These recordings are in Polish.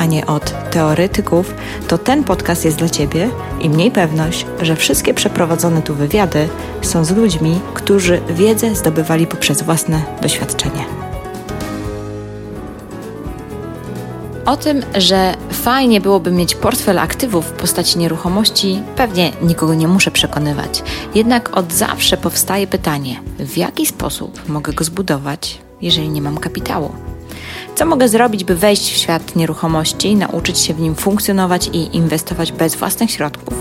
a nie od teoretyków, to ten podcast jest dla Ciebie i mniej pewność, że wszystkie przeprowadzone tu wywiady są z ludźmi, którzy wiedzę zdobywali poprzez własne doświadczenie. O tym, że fajnie byłoby mieć portfel aktywów w postaci nieruchomości, pewnie nikogo nie muszę przekonywać. Jednak od zawsze powstaje pytanie, w jaki sposób mogę go zbudować, jeżeli nie mam kapitału? Co mogę zrobić, by wejść w świat nieruchomości, nauczyć się w nim funkcjonować i inwestować bez własnych środków?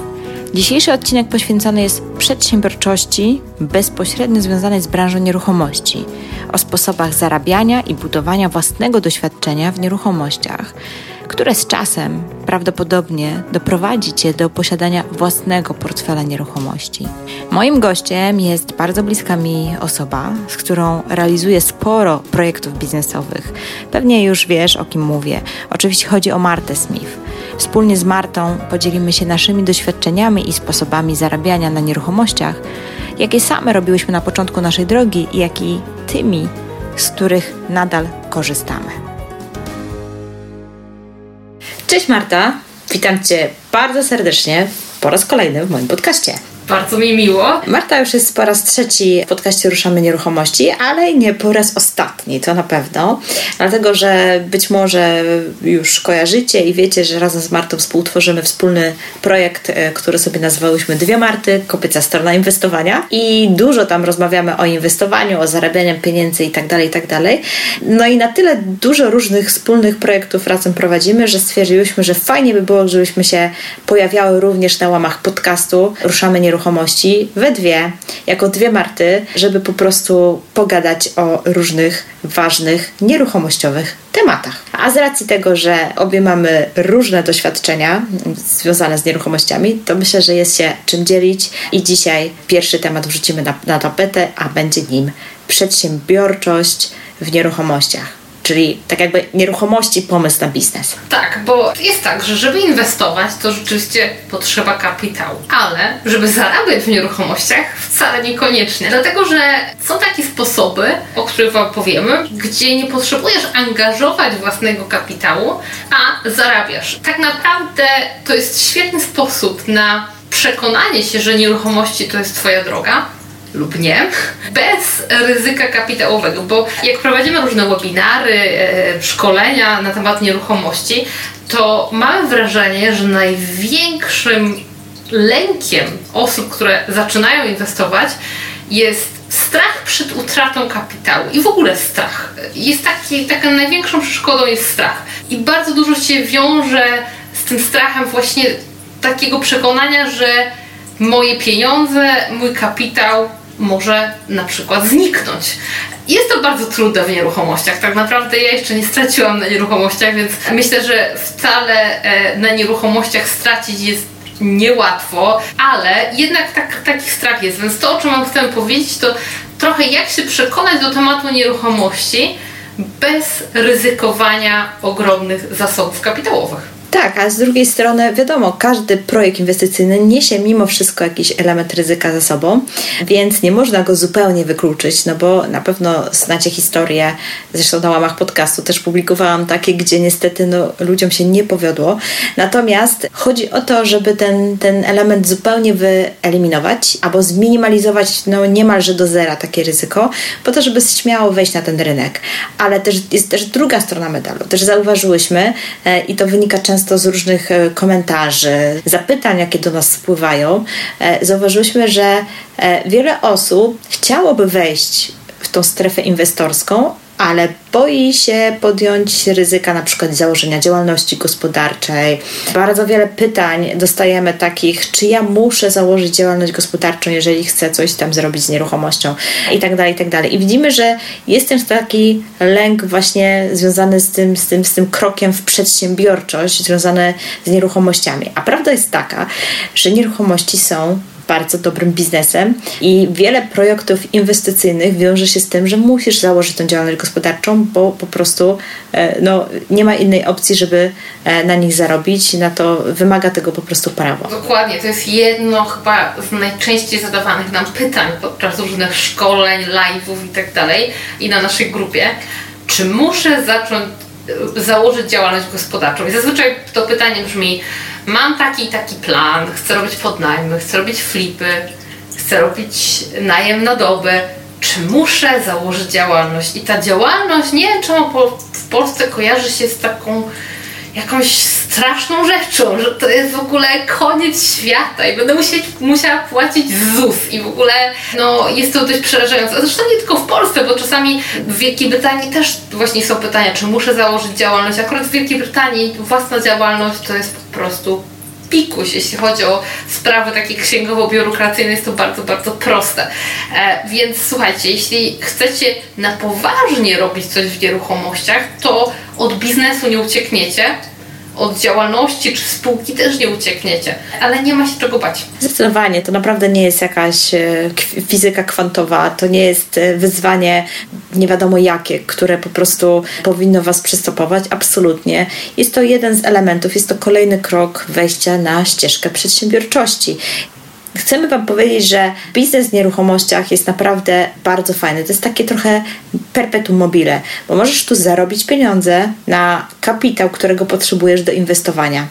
Dzisiejszy odcinek poświęcony jest przedsiębiorczości bezpośrednio związanej z branżą nieruchomości, o sposobach zarabiania i budowania własnego doświadczenia w nieruchomościach, które z czasem prawdopodobnie doprowadzi Cię do posiadania własnego portfela nieruchomości. Moim gościem jest bardzo bliska mi osoba, z którą realizuję sporo projektów biznesowych. Pewnie już wiesz, o kim mówię. Oczywiście chodzi o Martę Smith. Wspólnie z Martą podzielimy się naszymi doświadczeniami i sposobami zarabiania na nieruchomościach, jakie same robiłyśmy na początku naszej drogi i jak i tymi, z których nadal korzystamy. Cześć Marta, witam Cię bardzo serdecznie po raz kolejny w moim podcaście. Bardzo mi miło. Marta już jest po raz trzeci w podcaście Ruszamy Nieruchomości, ale nie po raz ostatni, to na pewno. Dlatego, że być może już kojarzycie i wiecie, że razem z Martą współtworzymy wspólny projekt, e, który sobie nazwałyśmy Dwie Marty, Kopyca Strona Inwestowania. I dużo tam rozmawiamy o inwestowaniu, o zarabianiu pieniędzy itd., tak itd. Tak no i na tyle dużo różnych wspólnych projektów razem prowadzimy, że stwierdziłyśmy, że fajnie by było, żebyśmy się pojawiały również na łamach podcastu Ruszamy Nieruchomości nieruchomości we dwie, jako dwie Marty, żeby po prostu pogadać o różnych ważnych, nieruchomościowych tematach. A z racji tego, że obie mamy różne doświadczenia związane z nieruchomościami, to myślę, że jest się czym dzielić i dzisiaj pierwszy temat wrzucimy na, na tapetę, a będzie nim przedsiębiorczość w nieruchomościach czyli tak jakby nieruchomości, pomysł na biznes. Tak, bo jest tak, że żeby inwestować, to rzeczywiście potrzeba kapitału, ale żeby zarabiać w nieruchomościach wcale niekoniecznie. Dlatego, że są takie sposoby, o których Wam powiemy, gdzie nie potrzebujesz angażować własnego kapitału, a zarabiasz. Tak naprawdę to jest świetny sposób na przekonanie się, że nieruchomości to jest Twoja droga, lub nie, bez ryzyka kapitałowego, bo jak prowadzimy różne webinary, e, szkolenia na temat nieruchomości, to mamy wrażenie, że największym lękiem osób, które zaczynają inwestować, jest strach przed utratą kapitału i w ogóle strach. Jest taki, taką największą przeszkodą jest strach. I bardzo dużo się wiąże z tym strachem właśnie takiego przekonania, że moje pieniądze, mój kapitał może na przykład zniknąć. Jest to bardzo trudne w nieruchomościach. Tak naprawdę ja jeszcze nie straciłam na nieruchomościach, więc myślę, że wcale e, na nieruchomościach stracić jest niełatwo, ale jednak tak, taki strach jest. Więc to, o czym chcę powiedzieć, to trochę jak się przekonać do tematu nieruchomości bez ryzykowania ogromnych zasobów kapitałowych. Tak, a z drugiej strony wiadomo, każdy projekt inwestycyjny niesie mimo wszystko jakiś element ryzyka ze sobą, więc nie można go zupełnie wykluczyć, no bo na pewno znacie historię, zresztą na łamach podcastu też publikowałam takie, gdzie niestety no, ludziom się nie powiodło. Natomiast chodzi o to, żeby ten, ten element zupełnie wyeliminować albo zminimalizować no, niemalże do zera takie ryzyko, po to, żeby śmiało wejść na ten rynek. Ale też jest też druga strona medalu. Też zauważyłyśmy e, i to wynika często często z różnych e, komentarzy, zapytań, jakie do nas spływają, e, zauważyliśmy, że e, wiele osób chciałoby wejść w tą strefę inwestorską, ale boi się podjąć ryzyka na przykład założenia działalności gospodarczej. Bardzo wiele pytań dostajemy takich, czy ja muszę założyć działalność gospodarczą, jeżeli chcę coś tam zrobić z nieruchomością i tak dalej, i tak dalej. I widzimy, że jest też taki lęk właśnie związany z tym, z tym, z tym krokiem w przedsiębiorczość, związany z nieruchomościami. A prawda jest taka, że nieruchomości są bardzo dobrym biznesem i wiele projektów inwestycyjnych wiąże się z tym, że musisz założyć tą działalność gospodarczą, bo po prostu e, no, nie ma innej opcji, żeby e, na nich zarobić. Na to wymaga tego po prostu prawo. Dokładnie, to jest jedno chyba z najczęściej zadawanych nam pytań podczas różnych szkoleń, live'ów i tak dalej i na naszej grupie. Czy muszę zacząć e, założyć działalność gospodarczą? I zazwyczaj to pytanie brzmi, mam taki taki plan, chcę robić podnajmy, chcę robić flipy, chcę robić najem na dobę, czy muszę założyć działalność? I ta działalność, nie wiem czemu w Polsce kojarzy się z taką jakąś straszną rzeczą, że to jest w ogóle koniec świata i będę musieć, musiała płacić ZUS i w ogóle no, jest to dość przerażające. Zresztą nie tylko w Polsce, bo czasami w Wielkiej Brytanii też właśnie są pytania, czy muszę założyć działalność. Akurat w Wielkiej Brytanii własna działalność to jest po prostu pikuś, jeśli chodzi o sprawy takie księgowo-biurokracyjne, jest to bardzo, bardzo proste. E, więc słuchajcie, jeśli chcecie na poważnie robić coś w nieruchomościach, to od biznesu nie uciekniecie, od działalności czy spółki też nie uciekniecie, ale nie ma się czego bać. Zdecydowanie, to naprawdę nie jest jakaś e, fizyka kwantowa, to nie jest e, wyzwanie nie wiadomo jakie, które po prostu powinno Was przystopować. Absolutnie. Jest to jeden z elementów, jest to kolejny krok wejścia na ścieżkę przedsiębiorczości. Chcemy Wam powiedzieć, że biznes w nieruchomościach jest naprawdę bardzo fajny. To jest takie trochę perpetuum mobile, bo możesz tu zarobić pieniądze na kapitał, którego potrzebujesz do inwestowania.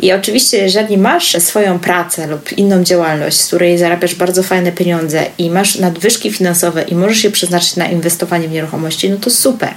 I oczywiście, jeżeli masz swoją pracę lub inną działalność, z której zarabiasz bardzo fajne pieniądze i masz nadwyżki finansowe i możesz je przeznaczyć na inwestowanie w nieruchomości, no to super.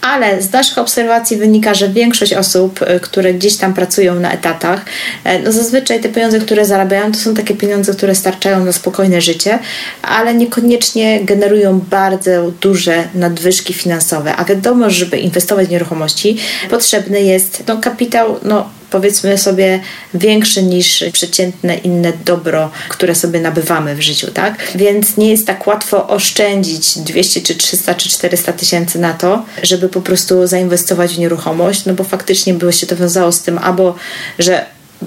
Ale z naszych obserwacji wynika, że większość osób, y, które gdzieś tam pracują na etatach, y, no zazwyczaj te pieniądze, które zarabiają, to są takie pieniądze, które starczają na spokojne życie, ale niekoniecznie generują bardzo duże nadwyżki finansowe. A wiadomo, żeby inwestować w nieruchomości, potrzebny jest no, kapitał, no, powiedzmy sobie, większy niż przeciętne inne dobro, które sobie nabywamy w życiu, tak? Więc nie jest tak łatwo oszczędzić 200 czy 300 czy 400 tysięcy na to, żeby po prostu zainwestować w nieruchomość, no bo faktycznie było się to wiązało z tym, albo że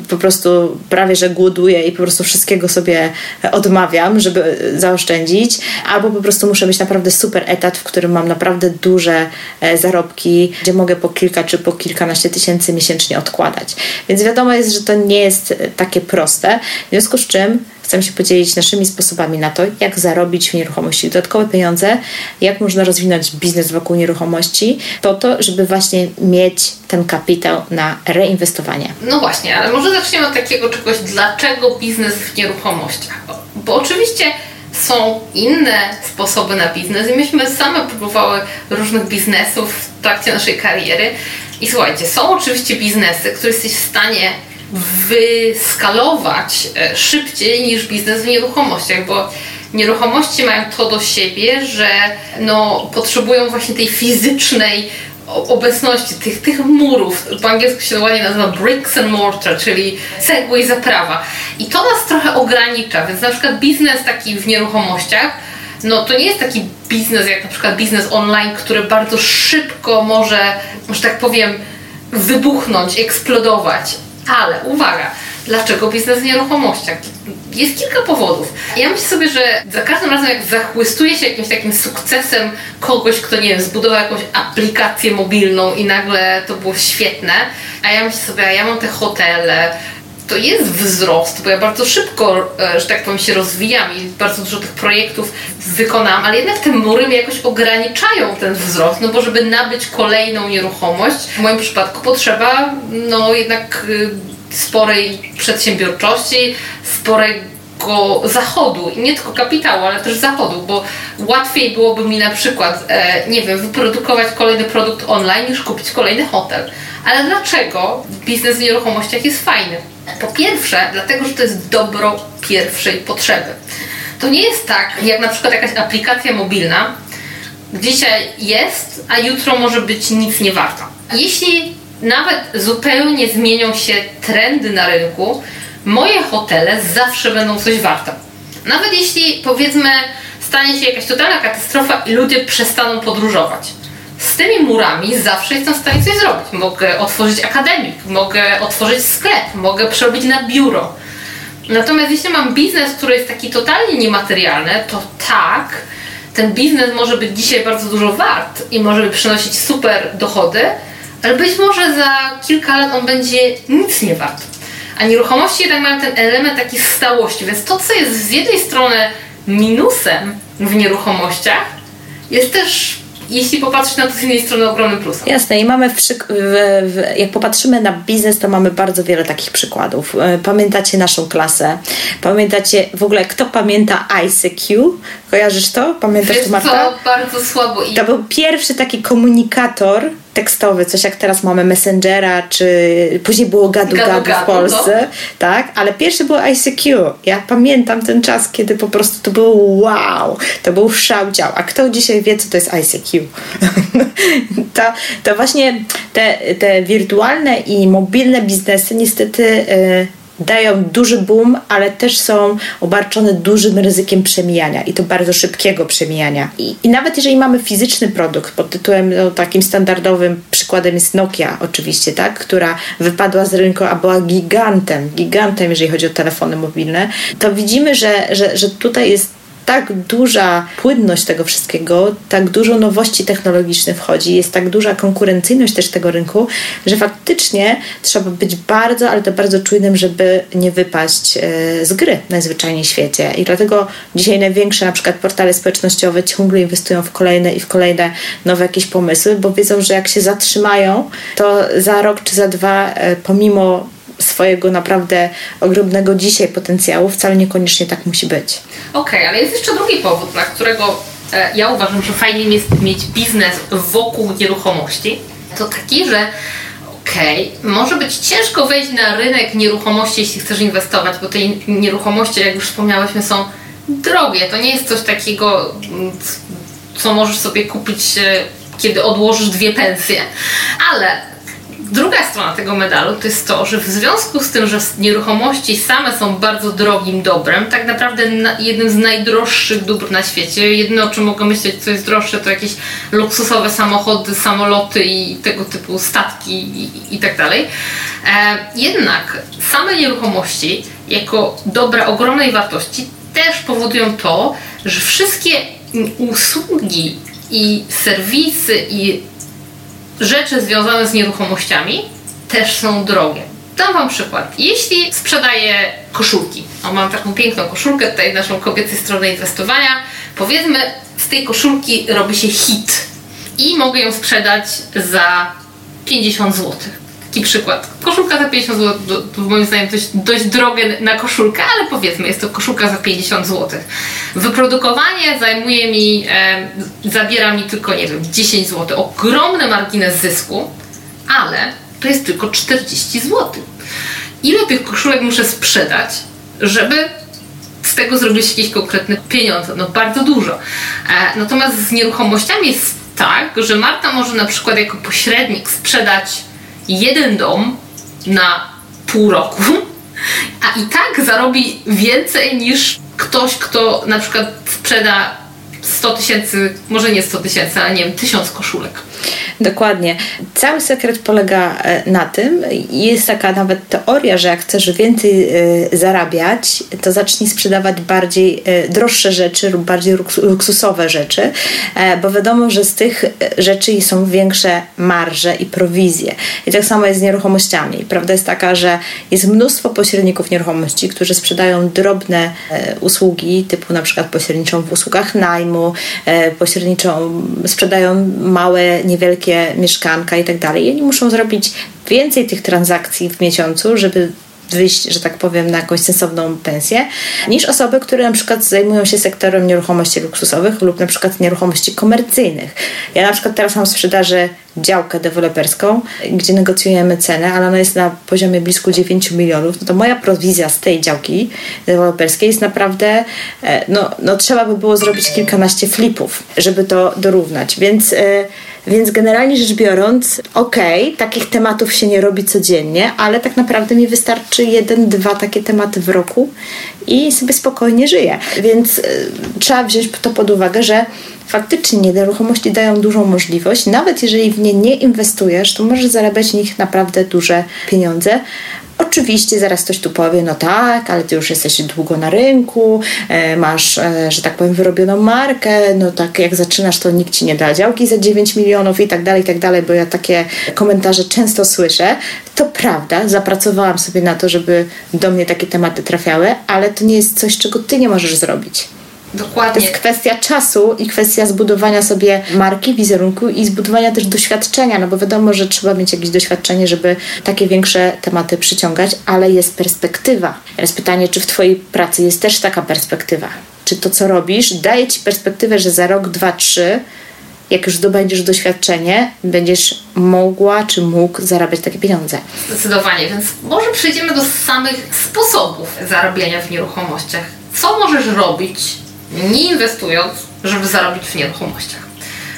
po prostu prawie że głoduję i po prostu wszystkiego sobie odmawiam, żeby zaoszczędzić, albo po prostu muszę mieć naprawdę super etat, w którym mam naprawdę duże e, zarobki, gdzie mogę po kilka czy po kilkanaście tysięcy miesięcznie odkładać. Więc wiadomo jest, że to nie jest takie proste, w związku z czym Chcemy się podzielić naszymi sposobami na to, jak zarobić w nieruchomości dodatkowe pieniądze, jak można rozwinąć biznes wokół nieruchomości, po to, żeby właśnie mieć ten kapitał na reinwestowanie. No właśnie, ale może zaczniemy od takiego czegoś, dlaczego biznes w nieruchomościach? Bo, oczywiście są inne sposoby na biznes i myśmy same próbowały różnych biznesów w trakcie naszej kariery. I słuchajcie, są oczywiście biznesy, które jesteś w stanie wyskalować e, szybciej niż biznes w nieruchomościach, bo nieruchomości mają to do siebie, że no, potrzebują właśnie tej fizycznej obecności, tych, tych murów. Po angielsku się ładnie nazywa bricks and mortar, czyli cegły i zaprawa. I to nas trochę ogranicza, więc na przykład biznes taki w nieruchomościach no to nie jest taki biznes jak na przykład biznes online, który bardzo szybko może, że tak powiem, wybuchnąć, eksplodować. Ale uwaga, dlaczego biznes w nieruchomościach? Jest kilka powodów. Ja myślę sobie, że za każdym razem jak zachłystuje się jakimś takim sukcesem kogoś, kto nie wiem, zbudował jakąś aplikację mobilną i nagle to było świetne, a ja myślę sobie, a ja mam te hotele, to jest wzrost, bo ja bardzo szybko, e, że tak powiem, się rozwijam i bardzo dużo tych projektów wykonałam, ale jednak te mury mnie jakoś ograniczają ten wzrost, no bo żeby nabyć kolejną nieruchomość, w moim przypadku potrzeba no jednak y, sporej przedsiębiorczości, sporego zachodu i nie tylko kapitału, ale też zachodu, bo łatwiej byłoby mi na przykład, e, nie wiem, wyprodukować kolejny produkt online niż kupić kolejny hotel. Ale dlaczego biznes w nieruchomościach jest fajny? Po pierwsze, dlatego, że to jest dobro pierwszej potrzeby. To nie jest tak, jak na przykład jakaś aplikacja mobilna, dzisiaj jest, a jutro może być nic nie warta. Jeśli nawet zupełnie zmienią się trendy na rynku, moje hotele zawsze będą coś warte. Nawet jeśli powiedzmy stanie się jakaś totalna katastrofa i ludzie przestaną podróżować z tymi murami zawsze jestem w stanie coś zrobić. Mogę otworzyć akademik, mogę otworzyć sklep, mogę przerobić na biuro. Natomiast jeśli mam biznes, który jest taki totalnie niematerialny, to tak, ten biznes może być dzisiaj bardzo dużo wart i może przynosić super dochody, ale być może za kilka lat on będzie nic nie wart. A nieruchomości jednak mają ten element takiej stałości, więc to, co jest z jednej strony minusem w nieruchomościach, jest też jeśli popatrzeć na to z innej strony ogromnym plusem. Jasne i mamy, w, w, jak popatrzymy na biznes, to mamy bardzo wiele takich przykładów. E, pamiętacie naszą klasę? Pamiętacie w ogóle, kto pamięta ICQ? Kojarzysz to? Pamiętasz to, Marta? To bardzo słabo. I... To był pierwszy taki komunikator tekstowy, coś jak teraz mamy Messengera, czy później było gadu gadu, gadu w no. Polsce, no. tak? Ale pierwszy był ICQ. Ja pamiętam ten czas, kiedy po prostu to był wow, to był szał dział. A kto dzisiaj wie, co to jest ICQ? to, to właśnie te, te wirtualne i mobilne biznesy niestety yy, dają duży boom, ale też są obarczone dużym ryzykiem przemijania i to bardzo szybkiego przemijania. I, i nawet jeżeli mamy fizyczny produkt pod tytułem no, takim standardowym przykładem jest Nokia oczywiście, tak, która wypadła z rynku, a była gigantem, gigantem, jeżeli chodzi o telefony mobilne, to widzimy, że, że, że tutaj jest tak duża płynność tego wszystkiego, tak dużo nowości technologicznych wchodzi, jest tak duża konkurencyjność też tego rynku, że faktycznie trzeba być bardzo, ale to bardzo czujnym, żeby nie wypaść e, z gry najzwyczajniej w świecie. I dlatego dzisiaj największe na przykład portale społecznościowe ciągle inwestują w kolejne i w kolejne nowe jakieś pomysły, bo wiedzą, że jak się zatrzymają, to za rok czy za dwa, e, pomimo swojego naprawdę ogromnego dzisiaj potencjału, wcale niekoniecznie tak musi być. Okej, okay, ale jest jeszcze drugi powód, dla którego e, ja uważam, że fajnie jest mieć biznes wokół nieruchomości. To taki, że okej, okay, może być ciężko wejść na rynek nieruchomości, jeśli chcesz inwestować, bo te nieruchomości, jak już wspomniałyśmy, są drogie. To nie jest coś takiego, mm, co możesz sobie kupić, e, kiedy odłożysz dwie pensje. Ale druga strona tego medalu to jest to, że w związku z tym, że nieruchomości same są bardzo drogim dobrem, tak naprawdę jednym z najdroższych dóbr na świecie. Jedyne o czym mogę myśleć, co jest droższe, to jakieś luksusowe samochody, samoloty i tego typu statki i, i tak dalej. E, jednak same nieruchomości, jako dobra ogromnej wartości, też powodują to, że wszystkie usługi i serwisy i rzeczy związane z nieruchomościami też są drogie. Dam Wam przykład. Jeśli sprzedaję koszulki, o mam taką piękną koszulkę, tutaj naszą kobiecą stronę inwestowania, powiedzmy z tej koszulki robi się hit i mogę ją sprzedać za 50 zł. Taki przykład. Koszulka za 50 zł, to, to moim zdaniem dość, dość drogie na koszulkę, ale powiedzmy, jest to koszulka za 50 zł. Wyprodukowanie zajmuje mi, e, zabiera mi tylko, nie wiem, 10 zł. Ogromny margines zysku, ale to jest tylko 40 zł. Ile tych koszulek muszę sprzedać, żeby z tego zrobić jakieś konkretne pieniądze? No bardzo dużo. E, natomiast z nieruchomościami jest tak, że Marta może na przykład jako pośrednik sprzedać jeden dom na pół roku, a i tak zarobi więcej niż ktoś, kto na przykład sprzeda 100 tysięcy, może nie 100 tysięcy, ale nie wiem, tysiąc koszulek. Dokładnie. Cały sekret polega e, na tym, jest taka nawet teoria, że jak chcesz więcej e, zarabiać, to zacznij sprzedawać bardziej e, droższe rzeczy lub bardziej luksusowe rzeczy, bo wiadomo, że z tych rzeczy są większe marże i prowizje. I tak samo jest z nieruchomościami. Prawda jest taka, że jest mnóstwo pośredników nieruchomości, którzy sprzedają drobne usługi, typu na przykład pośredniczą w usługach najmu, pośredniczą sprzedają małe, niewielkie mieszkanka i tak dalej. I oni muszą zrobić więcej tych transakcji w miesiącu, żeby wyjść, że tak powiem, na jakąś sensowną pensję, niż osoby, które na przykład zajmują się sektorem nieruchomości luksusowych lub na przykład nieruchomości komercyjnych. Ja na przykład teraz mam w sprzedaży działkę deweloperską, gdzie negocjujemy cenę, ale ona jest na poziomie blisko 9 milionów, no to moja prowizja z tej działki deweloperskiej jest naprawdę, e, no, no trzeba by było zrobić kilkanaście flipów, żeby to dorównać, więc e, więc generalnie rzecz biorąc, okej, okay, takich tematów się nie robi codziennie, ale tak naprawdę mi wystarczy jeden, dwa takie tematy w roku i sobie spokojnie żyję. Więc y, trzeba wziąć to pod uwagę, że faktycznie nieruchomości dają dużą możliwość. Nawet jeżeli w nie nie inwestujesz, to możesz zarabiać w nich naprawdę duże pieniądze, Oczywiście zaraz ktoś tu powie, no tak, ale ty już jesteś długo na rynku, e, masz, e, że tak powiem, wyrobioną markę, no tak jak zaczynasz, to nikt ci nie da działki za 9 milionów i tak dalej, i tak dalej, bo ja takie komentarze często słyszę. To prawda, zapracowałam sobie na to, żeby do mnie takie tematy trafiały, ale to nie jest coś, czego ty nie możesz zrobić. Dokładnie. To jest kwestia czasu i kwestia zbudowania sobie marki, wizerunku i zbudowania też doświadczenia, no bo wiadomo, że trzeba mieć jakieś doświadczenie, żeby takie większe tematy przyciągać, ale jest perspektywa. Teraz pytanie, czy w Twojej pracy jest też taka perspektywa? Czy to, co robisz, daje Ci perspektywę, że za rok, dwa, trzy jak już zdobędziesz doświadczenie, będziesz mogła czy mógł zarabiać takie pieniądze. Zdecydowanie, więc może przejdziemy do samych sposobów zarabiania w nieruchomościach. Co możesz robić, nie inwestując, żeby zarobić w nieruchomościach.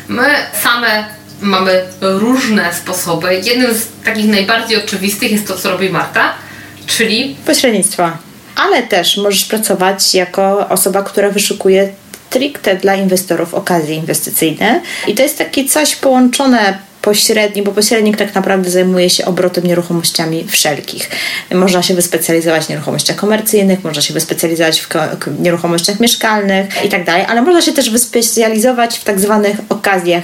My same mamy różne sposoby. Jednym z takich najbardziej oczywistych jest to, co robi Marta, czyli pośrednictwa. Ale też możesz pracować jako osoba, która wyszukuje stricte dla inwestorów okazje inwestycyjne. I to jest takie coś połączone pośredni, bo pośrednik tak naprawdę zajmuje się obrotem nieruchomościami wszelkich. Można się wyspecjalizować w nieruchomościach komercyjnych, można się wyspecjalizować w nieruchomościach mieszkalnych i tak dalej, ale można się też wyspecjalizować w tak zwanych okazjach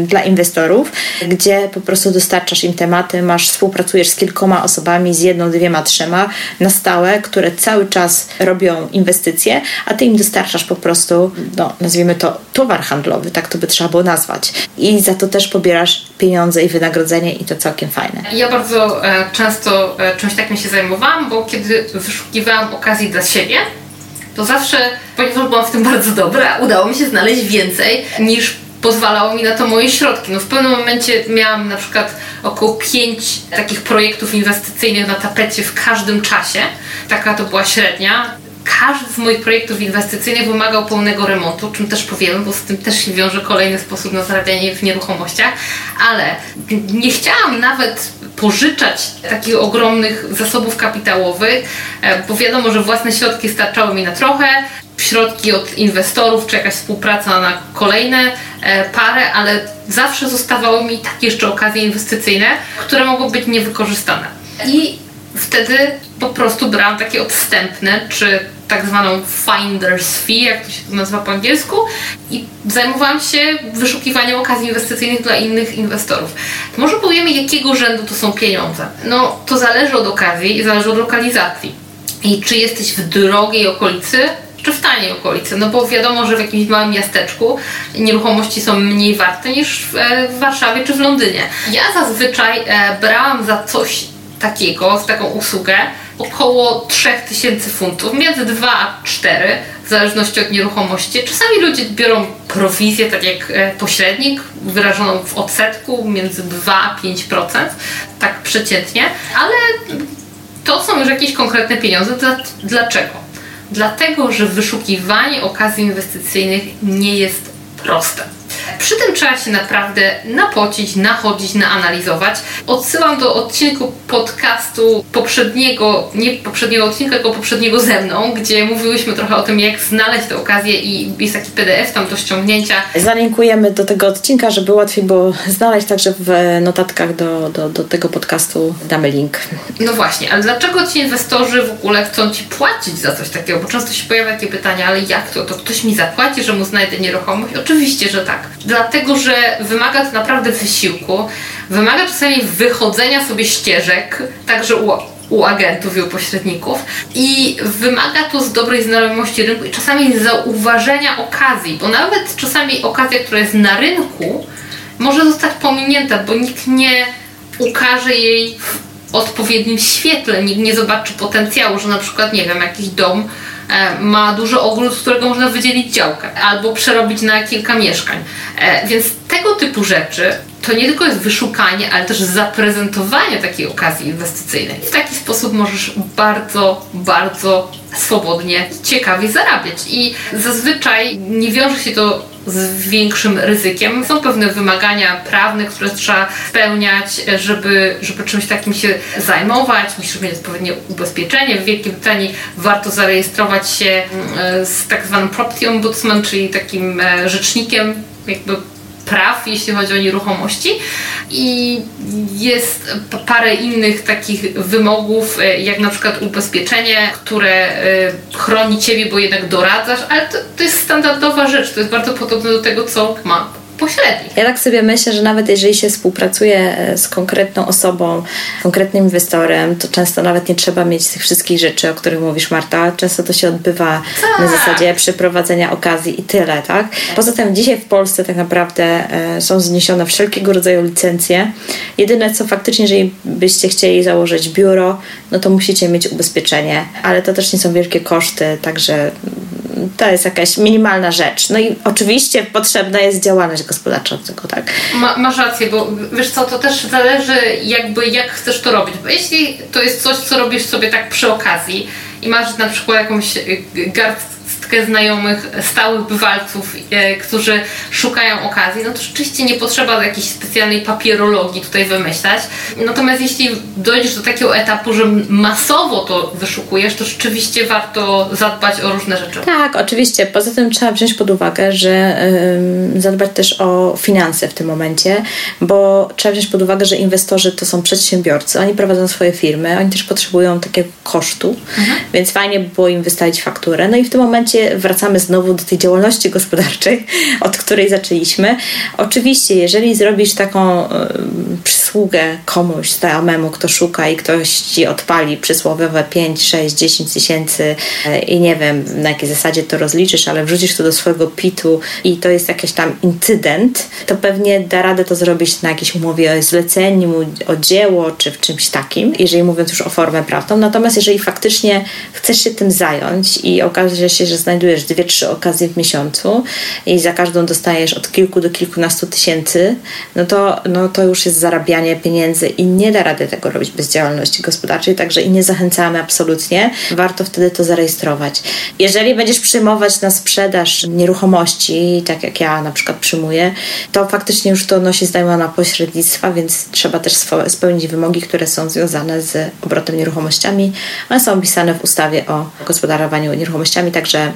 dla inwestorów, gdzie po prostu dostarczasz im tematy, masz, współpracujesz z kilkoma osobami, z jedną, dwiema, trzema na stałe, które cały czas robią inwestycje, a ty im dostarczasz po prostu, no, nazwijmy to towar handlowy, tak to by trzeba było nazwać. I za to też pobierasz pieniądze i wynagrodzenie i to całkiem fajne. Ja bardzo e, często e, czymś takim się zajmowałam, bo kiedy wyszukiwałam okazji dla siebie, to zawsze, ponieważ byłam w tym bardzo dobra, udało mi się znaleźć więcej niż pozwalało mi na to moje środki. No w pewnym momencie miałam na przykład około pięć takich projektów inwestycyjnych na tapecie w każdym czasie. Taka to była średnia. Każdy z moich projektów inwestycyjnych wymagał pełnego remontu, czym też powiemy, bo z tym też się wiąże kolejny sposób na zarabianie w nieruchomościach, ale nie chciałam nawet pożyczać takich ogromnych zasobów kapitałowych, e, bo wiadomo, że własne środki starczały mi na trochę, środki od inwestorów, czy jakaś współpraca na kolejne e, parę, ale zawsze zostawały mi takie jeszcze okazje inwestycyjne, które mogą być niewykorzystane. I wtedy po prostu brałam takie odstępne, czy tak zwaną finder's fee, jak to się to nazywa po angielsku, i zajmowałam się wyszukiwaniem okazji inwestycyjnych dla innych inwestorów. Może powiemy, jakiego rzędu to są pieniądze. No, to zależy od okazji i zależy od lokalizacji. I czy jesteś w drogiej okolicy, czy w taniej okolicy, no bo wiadomo, że w jakimś małym miasteczku nieruchomości są mniej warte niż w, e, Warszawie czy w Londynie. Ja zazwyczaj e, brałam za coś takiego, za taką usługę około 3000 funtów, między 2 a 4, w zależności od nieruchomości. Czasami ludzie biorą prowizję, tak jak e, pośrednik, wyrażoną w odsetku między 2 a 5%, tak przeciętnie, ale to są już jakieś konkretne pieniądze. Dlaczego? Dlatego, że wyszukiwanie okazji inwestycyjnych nie jest proste. Przy tym trzeba się naprawdę napocić, nachodzić, naanalizować. Odsyłam do odcinku podcastu poprzedniego, nie poprzedniego odcinka, tylko poprzedniego ze mną, gdzie mówiłyśmy trochę o tym, jak znaleźć tę okazję i jest taki PDF tam do ściągnięcia. Zalinkujemy do tego odcinka, żeby łatwiej było znaleźć, także w notatkach do, do, do tego podcastu damy link. No właśnie, ale dlaczego ci inwestorzy w ogóle chcą ci płacić za coś takiego? Bo często się pojawia takie pytanie, ale jak to? To ktoś mi zapłaci, że mu znajdę nieruchomość? Oczywiście, że tak dlatego że wymaga to naprawdę wysiłku, wymaga czasami wychodzenia sobie ścieżek, także u, u agentów i u pośredników i wymaga to z dobrej znajomości rynku i czasami zauważenia okazji, bo nawet czasami okazja, która jest na rynku, może zostać pominięta, bo nikt nie ukaże jej w odpowiednim świetle, nikt nie zobaczy potencjału, że na przykład, nie wiem, jakiś dom ma duży ogród, z którego można wydzielić działkę albo przerobić na kilka mieszkań. E, więc tego typu rzeczy to nie tylko jest wyszukanie, ale też zaprezentowanie takiej okazji inwestycyjnej. W taki sposób możesz bardzo, bardzo swobodnie, ciekawie zarabiać. I zazwyczaj nie wiąże się to z większym ryzykiem. Są pewne wymagania prawne, które trzeba spełniać, żeby, żeby czymś takim się zajmować. Musisz mieć odpowiednie ubezpieczenie. W Wielkiej Brytanii warto zarejestrować się mm, z tak zwanym property ombudsman, czyli takim e, rzecznikiem jakby praw, jeśli chodzi o nieruchomości. I jest parę innych takich wymogów, e, jak na przykład ubezpieczenie, które e, chroni Ciebie, bo jednak doradzasz, ale to, to jest standardowa rzecz, to jest bardzo podobne do tego, co ma pośrednich. Ja tak sobie myślę, że nawet jeżeli się współpracuje e, z konkretną osobą, konkretnym inwestorem, to często nawet nie trzeba mieć tych wszystkich rzeczy, o których mówisz Marta. Często to się odbywa tak. na zasadzie przeprowadzenia okazji i tyle, tak? Poza tym dzisiaj w Polsce tak naprawdę e, są zniesione wszelkiego rodzaju licencje. Jedyne co faktycznie, jeżeli byście chcieli założyć biuro, no to musicie mieć ubezpieczenie, ale to też nie są wielkie koszty, także to jest jakaś minimalna rzecz. No i oczywiście potrzebna jest działalność gospodarcza tego, tak? Ma, masz rację, bo wiesz co, to też zależy jakby jak chcesz to robić, bo jeśli to jest coś, co robisz sobie tak przy okazji i masz na przykład jakąś garstkę znajomych, stałych bywalców, e, którzy szukają okazji, no to rzeczywiście nie potrzeba jakiejś specjalnej papierologii tutaj wymyślać. Natomiast jeśli dojdziesz do takiego etapu, że masowo to wyszukujesz, to rzeczywiście warto zadbać o różne rzeczy. Tak, oczywiście. Poza tym trzeba wziąć pod uwagę, że zadbać też o finanse w tym momencie, bo trzeba wziąć pod uwagę, że inwestorzy to są przedsiębiorcy, oni prowadzą swoje firmy, oni też potrzebują takiego kosztu, mhm. więc fajnie by było im wystawić fakturę. No i w tym momencie wracamy znowu do tej działalności gospodarczej, od której zaczęliśmy. Oczywiście, jeżeli zrobisz taką y, przysługę komuś znajomemu, kto szuka i ktoś ci odpali przysłowiowe 5, 6, 10 tysięcy y, i nie wiem na jakiej zasadzie to rozliczysz, ale wrzucisz to do swojego pitu i to jest jakiś tam incydent, to pewnie da radę to zrobić na jakiejś umowie o zleceniu, o dzieło czy w czymś takim, jeżeli mówiąc już o formę prawną. Natomiast jeżeli faktycznie chcesz się tym zająć i okaże się, że znajdujesz dwie, trzy okazje w miesiącu i za każdą dostajesz od kilku do kilkunastu tysięcy, no to, no to już jest zarabianie pieniędzy i nie da rady tego robić bez działalności gospodarczej, także i nie zachęcamy absolutnie. Warto wtedy to zarejestrować. Jeżeli będziesz przyjmować na sprzedaż nieruchomości, tak jak ja na przykład przyjmuję, to faktycznie już to nosi znamiona pośrednictwa, więc trzeba też spełnić wymogi, które są związane z obrotem nieruchomościami. One są opisane w ustawie o gospodarowaniu nieruchomościami, także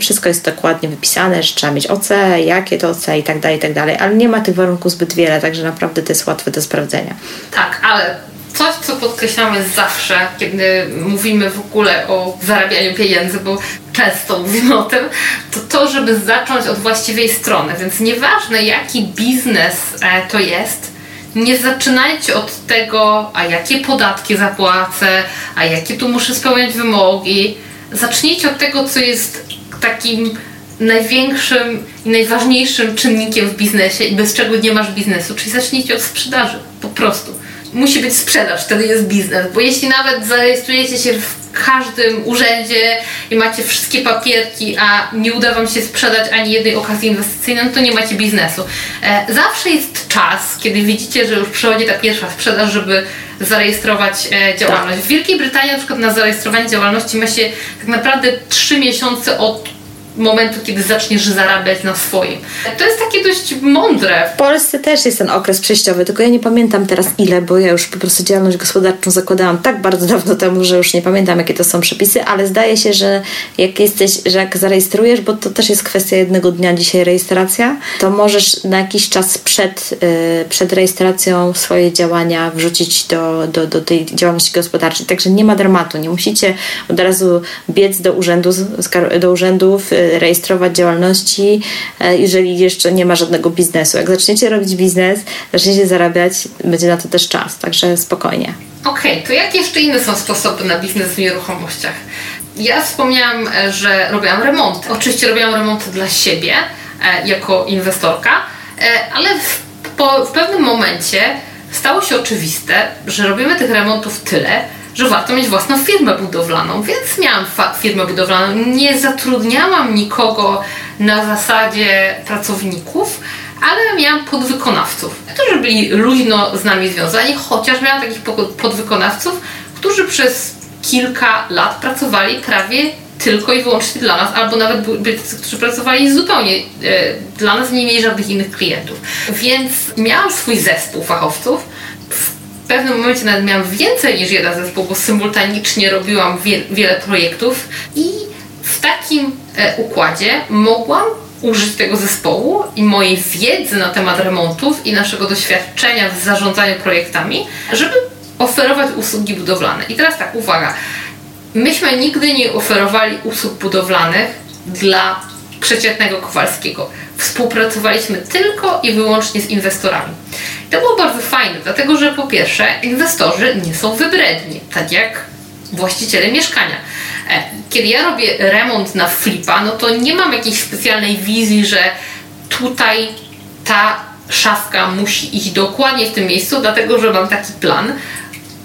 wszystko jest dokładnie wypisane, że trzeba mieć OC, jakie to OC i tak dalej, i tak dalej, ale nie ma tych warunków zbyt wiele, także naprawdę to jest łatwe do sprawdzenia. Tak, ale coś, co podkreślamy zawsze, kiedy mówimy w ogóle o zarabianiu pieniędzy, bo często mówimy o tym, to to, żeby zacząć od właściwej strony. Więc nieważne jaki biznes e, to jest, nie zaczynajcie od tego, a jakie podatki zapłacę, a jakie tu muszę spełniać wymogi zacznijcie od tego, co jest takim największym i najważniejszym czynnikiem w biznesie i bez czego nie masz biznesu, czyli zacznijcie od sprzedaży, po prostu. Musi być sprzedaż, wtedy jest biznes, bo jeśli nawet zarejestrujecie się w każdym urzędzie i macie wszystkie papierki, a nie uda Wam się sprzedać ani jednej okazji inwestycyjnej, no to nie macie biznesu. E, zawsze jest czas, kiedy widzicie, że już przychodzi ta pierwsza sprzedaż, żeby zarejestrować e, działalność. W Wielkiej Brytanii na przykład na zarejestrowanie działalności ma się tak naprawdę 3 miesiące od momentu, kiedy zaczniesz zarabiać na swoim. To jest takie dość mądre. W Polsce też jest ten okres przejściowy, tylko ja nie pamiętam teraz ile, bo ja już po prostu działalność gospodarczą zakładałam tak bardzo dawno temu, że już nie pamiętam jakie to są przepisy, ale zdaje się, że jak jesteś, że jak zarejestrujesz, bo to też jest kwestia jednego dnia dzisiaj rejestracja, to możesz na jakiś czas przed, yy, przed rejestracją swoje działania wrzucić do, do, do tej działalności gospodarczej. Także nie ma dramatu, nie musicie od razu biec do urzędu, do urzędów y, rejestrować działalności, e, jeżeli jeszcze nie ma żadnego biznesu. Jak zaczniecie robić biznes, zaczniecie zarabiać, będzie na to też czas, także spokojnie. Okej, okay, to jakie jeszcze inne są sposoby na biznes w nieruchomościach? Ja wspomniałam, e, że robiłam remonty. Oczywiście robiłam remonty dla siebie e, jako inwestorka, ale w, po, w pewnym momencie stało się oczywiste, że robimy tych remontów tyle, że warto mieć własną firmę budowlaną, więc miałam firmę budowlaną. Nie zatrudniałam nikogo na zasadzie pracowników, ale miałam podwykonawców, którzy byli luźno z nami związani, chociaż miałam takich podwykonawców, którzy przez kilka lat pracowali prawie tylko i wyłącznie dla nas, albo nawet byli tacy, którzy pracowali zupełnie e, dla nas, nie mieli żadnych innych klientów. Więc miałam swój zespół fachowców, pewnym momencie nawet miałam więcej niż jeden zespół, bo symultanicznie robiłam wie, wiele projektów i w takim e, układzie mogłam użyć tego zespołu i mojej wiedzy na temat remontów i naszego doświadczenia w zarządzaniu projektami, żeby oferować usługi budowlane. I teraz tak, uwaga. Myśmy nigdy nie oferowali usług budowlanych dla przeciętnego Kowalskiego. Współpracowaliśmy tylko i wyłącznie z inwestorami. To było bardzo fajne, dlatego że po pierwsze, inwestorzy nie są wybredni, tak jak właściciele mieszkania. E, kiedy ja robię remont na flipa, no to nie mam jakiejś specjalnej wizji, że tutaj ta szafka musi iść dokładnie w tym miejscu, dlatego że mam taki plan.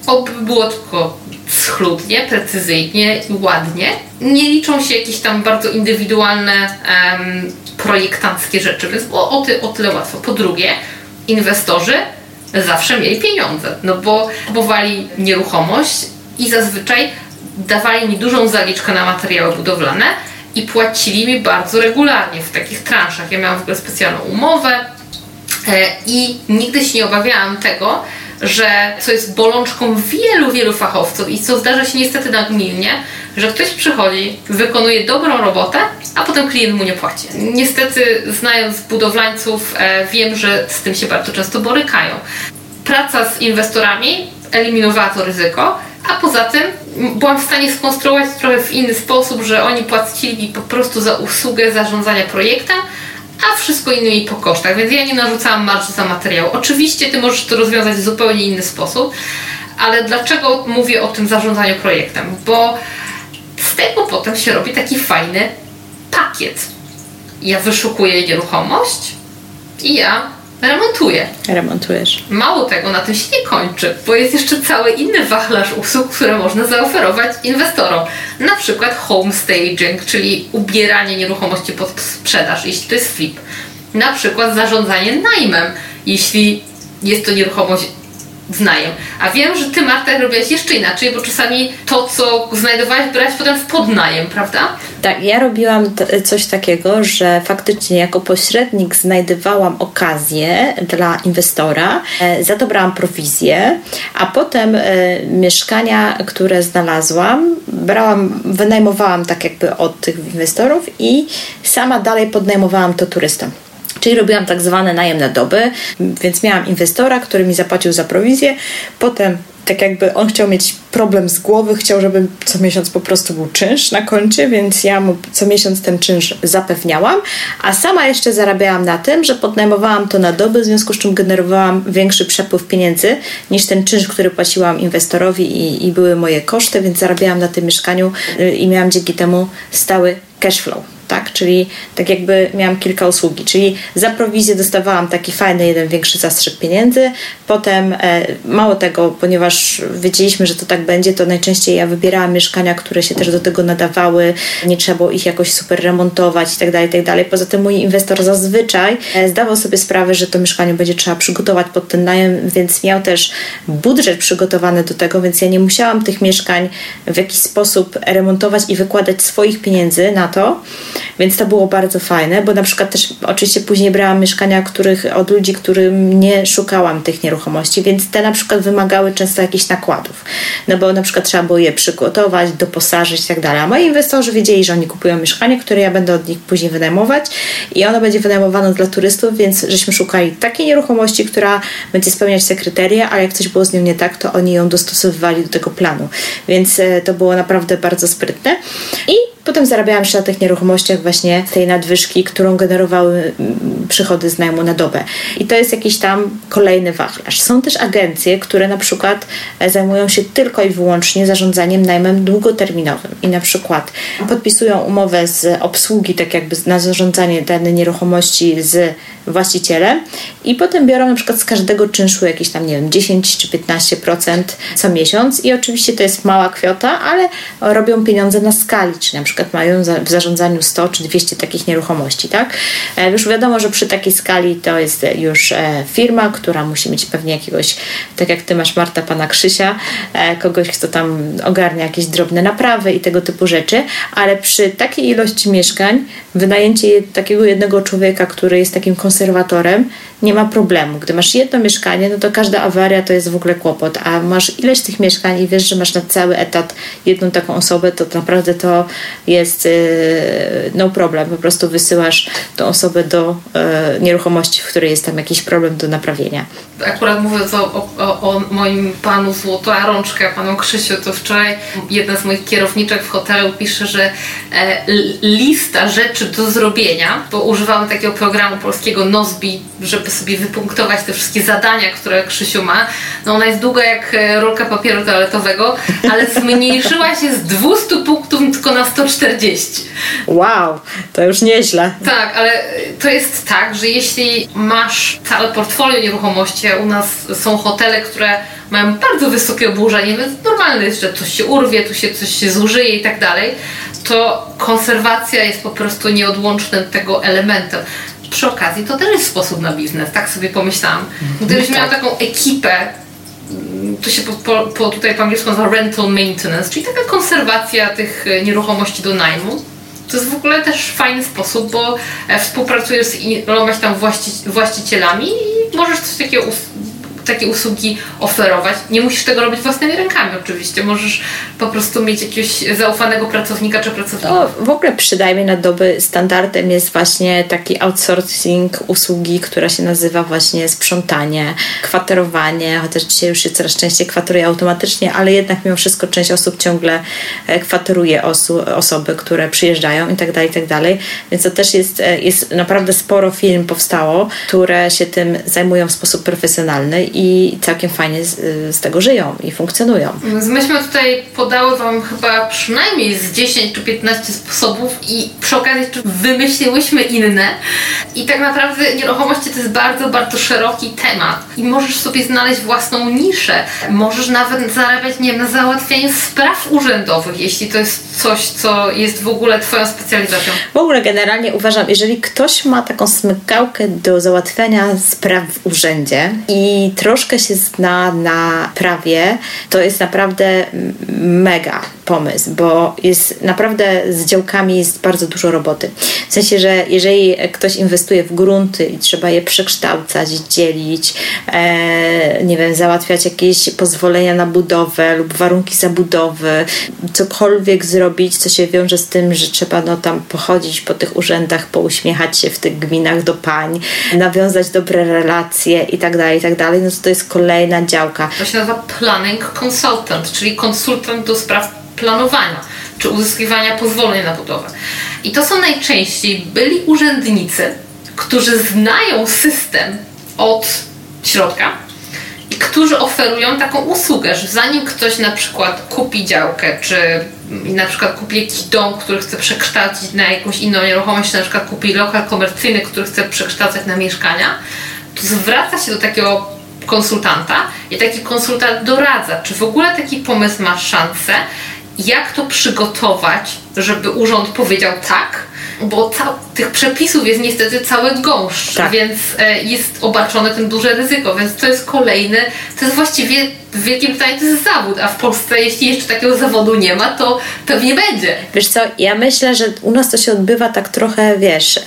Oby było tylko schludnie, precyzyjnie i ładnie. Nie liczą się jakieś tam bardzo indywidualne um, projektanckie rzeczy, więc było o, ty, o tyle łatwo. Po drugie, inwestorzy zawsze mieli pieniądze, no bo kupowali nieruchomość i zazwyczaj dawali mi dużą zaliczkę na materiały budowlane i płacili mi bardzo regularnie w takich transzach. Ja miałam w ogóle specjalną umowę e, i nigdy się nie obawiałam tego, że co jest bolączką wielu, wielu fachowców i co zdarza się niestety nagminnie, że ktoś przychodzi, wykonuje dobrą robotę, a potem klient mu nie płaci. Niestety, znając budowlańców, e, wiem, że z tym się bardzo często borykają. Praca z inwestorami eliminowała to ryzyko, a poza tym byłam w stanie skonstruować trochę w inny sposób, że oni płacili po prostu za usługę zarządzania projektem, a wszystko innymi po kosztach, więc ja nie narzucałam marży za materiał. Oczywiście ty możesz to rozwiązać w zupełnie inny sposób, ale dlaczego mówię o tym zarządzaniu projektem? Bo z tego potem się robi taki fajny pakiet. Ja wyszukuję nieruchomość i ja remontuję. Remontujesz. Mało tego, na tym się nie kończy, bo jest jeszcze cały inny wachlarz usług, które można zaoferować inwestorom. Na przykład home staging, czyli ubieranie nieruchomości pod sprzedaż, jeśli to jest flip. Na przykład zarządzanie najmem, jeśli jest to nieruchomość znają. A wiem, że ty, Marta, robiłaś jeszcze inaczej, bo czasami to, co znajdowałaś, brałaś potem w podnajem, prawda? Tak, ja robiłam coś takiego, że faktycznie jako pośrednik znajdowałam okazję dla inwestora, e, za to brałam prowizję, a potem e, mieszkania, które znalazłam, brałam, wynajmowałam tak jakby od tych inwestorów i sama dalej podnajmowałam to turystom. Czyli robiłam tak zwane najem na doby, więc miałam inwestora, który mi zapłacił za prowizję. Potem tak jakby on chciał mieć problem z głowy, chciał, żeby co miesiąc po prostu był czynsz na koncie, więc ja mu co miesiąc ten czynsz zapewniałam, a sama jeszcze zarabiałam na tym, że podnajmowałam to na doby, w związku z czym generowałam większy przepływ pieniędzy niż ten czynsz, który płaciłam inwestorowi i, i były moje koszty, więc zarabiałam na tym mieszkaniu y, i miałam dzięki temu stały cash flow tak? Czyli tak jakby miałam kilka usługi, czyli za prowizję dostawałam taki fajny, jeden większy zastrzyk pieniędzy, potem e, mało tego, ponieważ wiedzieliśmy, że to tak będzie, to najczęściej ja wybierałam mieszkania, które się też do tego nadawały, nie trzeba było ich jakoś super remontować i tak dalej, i tak. Poza tym mój inwestor zazwyczaj e, zdawał sobie sprawę, że to mieszkanie będzie trzeba przygotować pod ten najem, więc miał też budżet przygotowany do tego, więc ja nie musiałam tych mieszkań w jakiś sposób remontować i wykładać swoich pieniędzy na to, więc to było bardzo fajne, bo na przykład też oczywiście później brałam mieszkania których, od ludzi, którym nie szukałam tych nieruchomości, więc te na przykład wymagały często jakichś nakładów. No bo na przykład trzeba było je przygotować, doposażyć i tak dalej. A moi inwestorzy wiedzieli, że oni kupują mieszkanie, które ja będę od nich później wynajmować i ono będzie wynajmowane dla turystów, więc żeśmy szukali takiej nieruchomości, która będzie spełniać te kryteria, a jak coś było z nią nie tak, to oni ją dostosowywali do tego planu. Więc e, to było naprawdę bardzo sprytne. I Potem zarabiałam jeszcze na tych nieruchomościach właśnie tej nadwyżki, którą generowały mm, przychody z najmu na dobę. I to jest jakiś tam kolejny wachlarz. Są też agencje, które na przykład e, zajmują się tylko i wyłącznie zarządzaniem najmem długoterminowym i na przykład podpisują umowę z obsługi, tak jakby na zarządzanie danej nieruchomości z właścicielem i potem biorą na przykład z każdego czynszu jakieś tam, nie wiem, 10 czy 15% co miesiąc i oczywiście to jest mała kwota, ale robią pieniądze na skali, czy na przykład mają w zarządzaniu 100 czy 200 takich nieruchomości, tak? E, już wiadomo, że przy takiej skali to jest już e, firma, która musi mieć pewnie jakiegoś, tak jak ty masz Marta, pana Krzysia, e, kogoś, kto tam ogarnia jakieś drobne naprawy i tego typu rzeczy, ale przy takiej ilości mieszkań wynajęcie takiego jednego człowieka, który jest takim konserwatorem, nie ma problemu. Gdy masz jedno mieszkanie, no to każda awaria to jest w ogóle kłopot, a masz ileś tych mieszkań i wiesz, że masz na cały etat jedną taką osobę, to naprawdę to jest yy, no problem. Po prostu wysyłasz tą osobę do yy, nieruchomości, w której jest tam jakiś problem do naprawienia. Akurat mówiąc o, o, o moim panu Złota Rączka, panu Krzysiu, to wczoraj jedna z moich kierowniczek w hotelu pisze, że e, lista rzeczy do zrobienia, bo używamy takiego programu polskiego Nozbi, żeby sobie wypunktować te wszystkie zadania, które Krzysiu ma. No ona jest długa jak e, rolka papieru toaletowego, ale zmniejszyła się z 200 punktów tylko na 140. Wow, to już nieźle. Tak, ale to jest tak, że jeśli masz całe portfolio nieruchomości, u nas są hotele, które mają bardzo wysokie oburzenie, więc normalne jest, że coś się urwie, tu się coś się zużyje i tak dalej, to konserwacja jest po prostu nieodłącznym tego elementem. Przy okazji to też jest sposób na biznes, tak sobie pomyślałam. Gdybyś miała tak. taką ekipę, mm, to się po, po, po, tutaj po angielsku nazywa rental maintenance, czyli taka konserwacja tych e, nieruchomości do najmu. To jest w ogóle też fajny sposób, bo e, współpracujesz z ilomaś tam właści właścicielami i możesz coś takiego takie usługi oferować. Nie musisz tego robić własnymi rękami oczywiście. Możesz po prostu mieć jakiegoś zaufanego pracownika czy pracownika. No, w ogóle przydajmy na doby standardem jest właśnie taki outsourcing usługi, która się nazywa właśnie sprzątanie, kwaterowanie, chociaż dzisiaj już się coraz częściej kwateruje automatycznie, ale jednak mimo wszystko część osób ciągle e, kwateruje osoby, które przyjeżdżają i tak dalej, i tak dalej. Więc to też jest, e, jest naprawdę sporo firm powstało, które się tym zajmują w sposób profesjonalny i całkiem fajnie z, z, tego żyją i funkcjonują. Myśmy tutaj podały Wam chyba przynajmniej z 10 czy 15 sposobów i przy okazji wymyśliłyśmy inne i tak naprawdę nieruchomości to jest bardzo, bardzo szeroki temat i możesz sobie znaleźć własną niszę. Możesz nawet zarabiać, nie wiem, na załatwianiu spraw urzędowych, jeśli to jest coś, co jest w ogóle Twoją specjalizacją. W ogóle generalnie uważam, jeżeli ktoś ma taką smykałkę do załatwiania spraw w urzędzie i troszkę się zna na prawie, to jest naprawdę mega pomysł, bo jest naprawdę z działkami jest bardzo dużo roboty. W sensie, że jeżeli ktoś inwestuje w grunty i trzeba je przekształcać, dzielić, e, nie wiem, załatwiać jakieś pozwolenia na budowę lub warunki zabudowy, cokolwiek zrobić, co się wiąże z tym, że trzeba no, tam pochodzić po tych urzędach, pouśmiechać się w tych gminach do pań, nawiązać dobre relacje i tak dalej, i tak dalej, no to, jest kolejna działka. To się nazywa planning consultant, czyli konsultant do spraw planowania czy uzyskiwania pozwoleń na budowę. I to są najczęściej byli urzędnicy, którzy znają system od środka i którzy oferują taką usługę, że zanim ktoś na przykład kupi działkę, czy na przykład kupi jakiś dom, który chce przekształcić na jakąś inną nieruchomość, na przykład kupi lokal komercyjny, który chce przekształcać na mieszkania, to zwraca się do takiego konsultanta i taki konsultant doradza, czy w ogóle taki pomysł ma szansę, jak to przygotować, żeby urząd powiedział tak, bo tych przepisów jest niestety cały gąszcz, tak. więc e, jest obarczone tym duże ryzyko, więc to jest kolejny, to jest właściwie w wielkim pytaniu to jest zawód, a w Polsce jeśli jeszcze takiego zawodu nie ma, to pewnie będzie. Wiesz co, ja myślę, że u nas to się odbywa tak trochę, wiesz,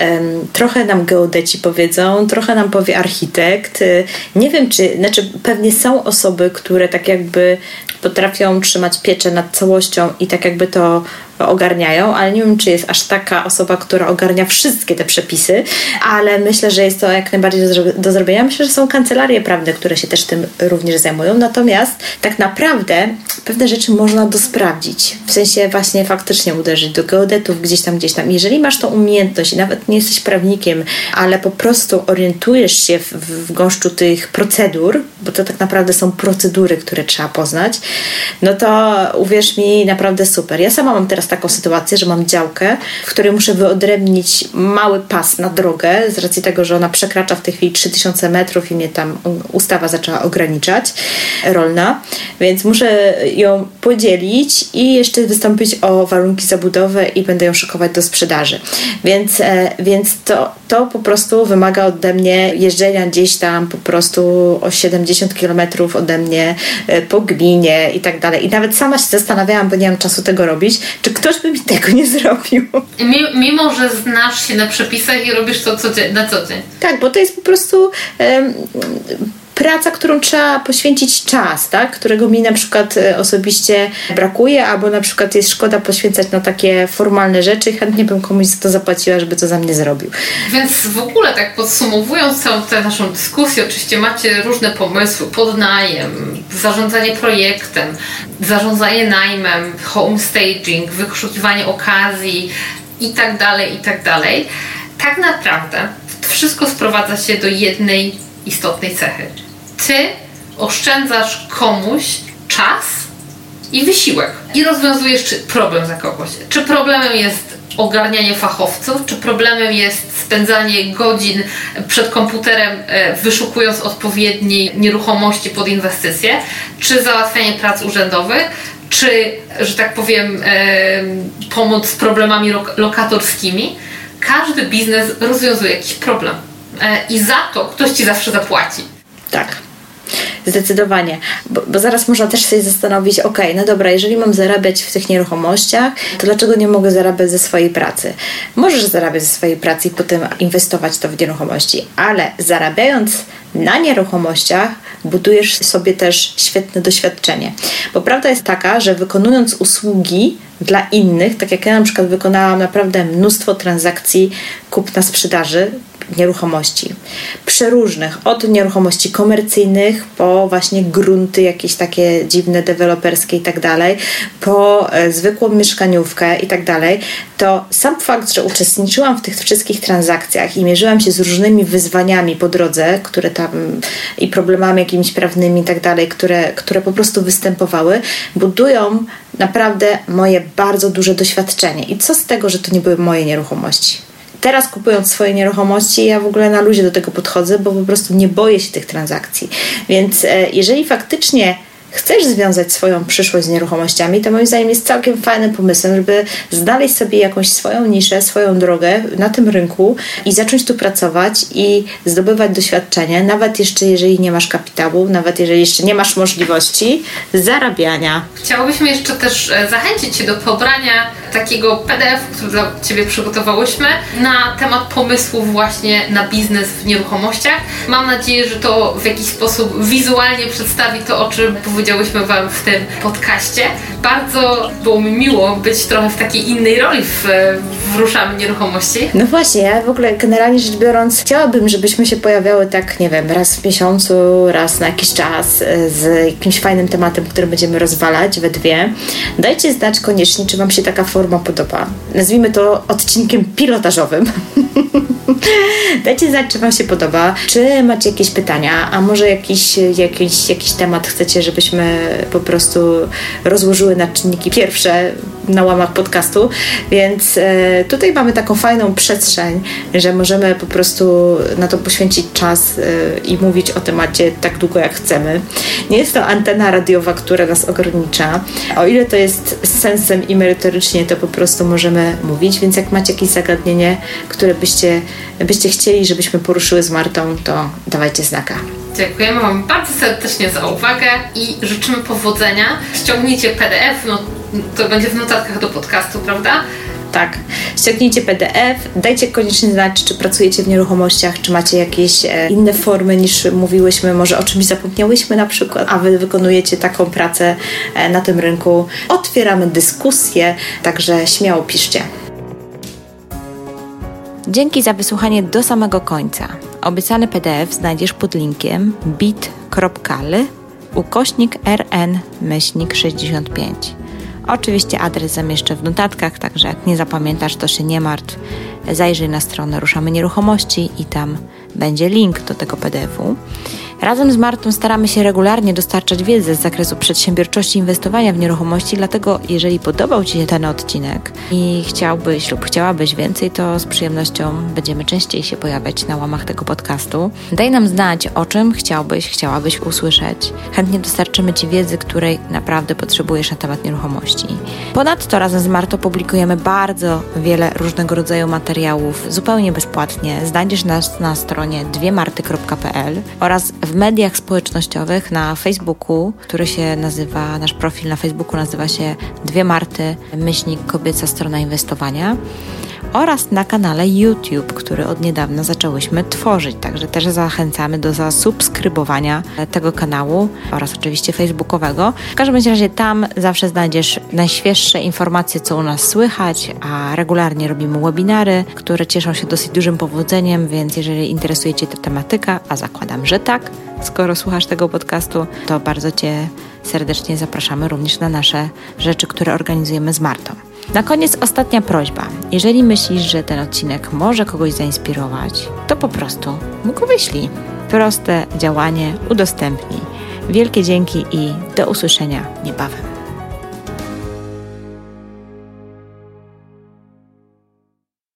trochę nam geodeci powiedzą, trochę nam powie architekt. Y, nie wiem, czy, znaczy pewnie są osoby, które tak jakby potrafią trzymać pieczę nad całością i tak jakby to ogarniają, ale nie wiem, czy jest aż taka osoba, która ogarnia wszystkie te przepisy, ale myślę, że jest to jak najbardziej do zrobienia. Myślę, że są kancelarie prawne, które się też tym również zajmują. Natomiast tak naprawdę pewne rzeczy można dosprawdzić. W sensie właśnie faktycznie uderzyć do geodetów gdzieś tam, gdzieś tam. Jeżeli masz tą umiejętność i nawet nie jesteś prawnikiem, ale po prostu orientujesz się w, w gąszczu tych procedur, bo to tak naprawdę są procedury, które trzeba poznać, no to uwierz mi, naprawdę super. Ja sama mam teraz taką sytuację, że mam działkę, w której muszę wyodrębnić mały pas na drogę, z racji tego, że ona przekracza w tej chwili 3000 metrów i mnie tam ustawa zaczęła ograniczać, rolna, więc muszę ją podzielić i jeszcze wystąpić o warunki zabudowy i będę ją szykować do sprzedaży. Więc, e, więc to, to po prostu wymaga ode mnie jeżdżenia gdzieś tam po prostu o 70 70 kilometrów ode mnie, e, po gminie i tak dalej. I nawet sama się zastanawiałam, bo nie mam czasu tego robić, czy ktoś by mi tego nie zrobił. Mimo, że znasz się na przepisach i robisz to co na co dzień. Tak, bo to jest po prostu um, praca, którą trzeba poświęcić czas, tak? którego mi na przykład e, osobiście brakuje, albo na przykład jest szkoda poświęcać na takie formalne rzeczy i chętnie bym komuś za to zapłaciła, żeby to za mnie zrobił. Więc w ogóle tak podsumowując całą tę naszą dyskusję, oczywiście macie różne pomysły, podnajem, zarządzanie projektem, zarządzanie najmem, home staging, wyszukiwanie okazji i tak dalej, i tak dalej. Tak naprawdę wszystko sprowadza się do jednej istotnej cechy ty oszczędzasz komuś czas i wysiłek i rozwiązujesz problem za kogoś. Czy problemem jest ogarnianie fachowców, czy problemem jest spędzanie godzin przed komputerem, e, wyszukując odpowiedniej nieruchomości pod inwestycje, czy załatwianie prac urzędowych, czy, że tak powiem, e, pomoc z problemami lokatorskimi. Każdy biznes rozwiązuje jakiś problem e, i za to ktoś ci zawsze zapłaci. Tak. Zdecydowanie, bo, bo, zaraz można też sobie zastanowić, ok, no dobra, jeżeli mam zarabiać w tych nieruchomościach, to dlaczego nie mogę zarabiać ze swojej pracy? Możesz zarabiać ze swojej pracy i potem inwestować to w nieruchomości, ale zarabiając na nieruchomościach budujesz sobie też świetne doświadczenie. Bo prawda jest taka, że wykonując usługi dla innych, tak jak ja na przykład wykonałam naprawdę mnóstwo transakcji kupna sprzedaży nieruchomości. Przeróżnych, od nieruchomości komercyjnych po właśnie grunty jakieś takie dziwne, deweloperskie i tak dalej, po e, zwykłą mieszkaniówkę i tak dalej, to sam fakt, że uczestniczyłam w tych wszystkich transakcjach i mierzyłam się z różnymi wyzwaniami po drodze, które tam i problemami jakimiś prawnymi i tak dalej, które, które po prostu występowały, budują naprawdę moje bardzo duże doświadczenie. I co z tego, że to nie były moje nieruchomości? Teraz kupując swoje nieruchomości, ja w ogóle na luzie do tego podchodzę, bo po prostu nie boję się tych transakcji. Więc e, jeżeli faktycznie chcesz związać swoją przyszłość z nieruchomościami, to moim zdaniem jest całkiem fajnym pomysłem, żeby znaleźć sobie jakąś swoją niszę, swoją drogę na tym rynku i zacząć tu pracować i zdobywać doświadczenie, nawet jeszcze jeżeli nie masz kapitału, nawet jeżeli jeszcze nie masz możliwości zarabiania. Chciałobyśmy jeszcze też e, zachęcić Cię do pobrania takiego PDF, który dla Ciebie przygotowałyśmy na temat pomysłów właśnie na biznes w nieruchomościach. Mam nadzieję, że to w jakiś sposób wizualnie przedstawi to, o czym powiedziałyśmy Wam w tym podcaście. Bardzo było mi miło być trochę w takiej innej roli w, w Ruszamy Nieruchomości. No właśnie, ja w ogóle generalnie rzecz biorąc chciałabym, żebyśmy się pojawiały tak, nie wiem, raz w miesiącu, raz na jakiś czas e, z jakimś fajnym tematem, który będziemy rozwalać we dwie. Dajcie znać koniecznie, czy Wam się taka forma podoba. Nazwijmy to odcinkiem pilotażowym. Dajcie znać, czy Wam się podoba, czy macie jakieś pytania, a może jakiś, jakiś, jakiś temat chcecie, żebyśmy po prostu rozłożyły na czynniki pierwsze na łamach podcastu, więc e, tutaj mamy taką fajną przestrzeń, że możemy po prostu na to poświęcić czas e, i mówić o temacie tak długo jak chcemy. Nie jest to antena radiowa, która nas ogranicza. O ile to jest sensem i merytorycznie, to po prostu możemy mówić, więc jak macie jakieś zagadnienie, które byście, byście chcieli, żebyśmy poruszyły z Martą, to dawajcie znaka. Dziękujemy Wam bardzo serdecznie za uwagę i życzymy powodzenia. Ściągnijcie PDF, no to będzie w notatkach do podcastu, prawda? Tak. Ściągnijcie PDF, dajcie koniecznie znać, czy pracujecie w nieruchomościach, czy macie jakieś e, inne formy niż mówiłyśmy, może o czymś zapomniałyśmy na przykład, a wy wykonujecie taką pracę e, na tym rynku. Otwieramy dyskusję, także śmiało piszcie. Dzięki za wysłuchanie do samego końca. Obiecany PDF znajdziesz pod linkiem bit.ly ukośnik rn myślnik 65. Oczywiście adres zamieszczę w notatkach, także jak nie zapamiętasz, to się nie martw. Zajrzyj na stronę Ruszamy Nieruchomości i tam będzie link do tego PDF-u. Razem z Martą staramy się regularnie dostarczać wiedzy z zakresu przedsiębiorczości inwestowania w nieruchomości, dlatego jeżeli podobał Ci się ten odcinek i chciałbyś lub chciałabyś więcej, to z przyjemnością będziemy częściej się pojawiać na łamach tego podcastu. Daj nam znać, o czym chciałbyś, chciałabyś usłyszeć. Chętnie dostarczymy Ci wiedzy, której naprawdę potrzebujesz na temat nieruchomości. Ponadto razem z Martą publikujemy bardzo wiele różnego rodzaju materiałów zupełnie bezpłatnie. Znajdziesz nas na stronie dwiemarty.pl oraz w mediach społecznościowych, na Facebooku, który się nazywa, nasz profil na Facebooku nazywa się Dwie Marty, myślnik kobieca strona inwestowania oraz na kanale YouTube, który od niedawna zaczęłyśmy tworzyć. Także też zachęcamy do zasubskrybowania tego kanału oraz oczywiście facebookowego. W każdym razie tam zawsze znajdziesz najświeższe informacje, co u nas słychać, a regularnie robimy webinary, które cieszą się dosyć dużym powodzeniem, więc jeżeli interesuje Cię ta tematyka, a zakładam, że tak, skoro słuchasz tego podcastu, to bardzo Cię serdecznie zapraszamy również na nasze rzeczy, które organizujemy z Martą. Na koniec ostatnia prośba. Jeżeli myślisz, że ten odcinek może kogoś zainspirować, to po prostu mu go wyślij. Proste działanie, udostępnij. Wielkie dzięki i do usłyszenia niebawem.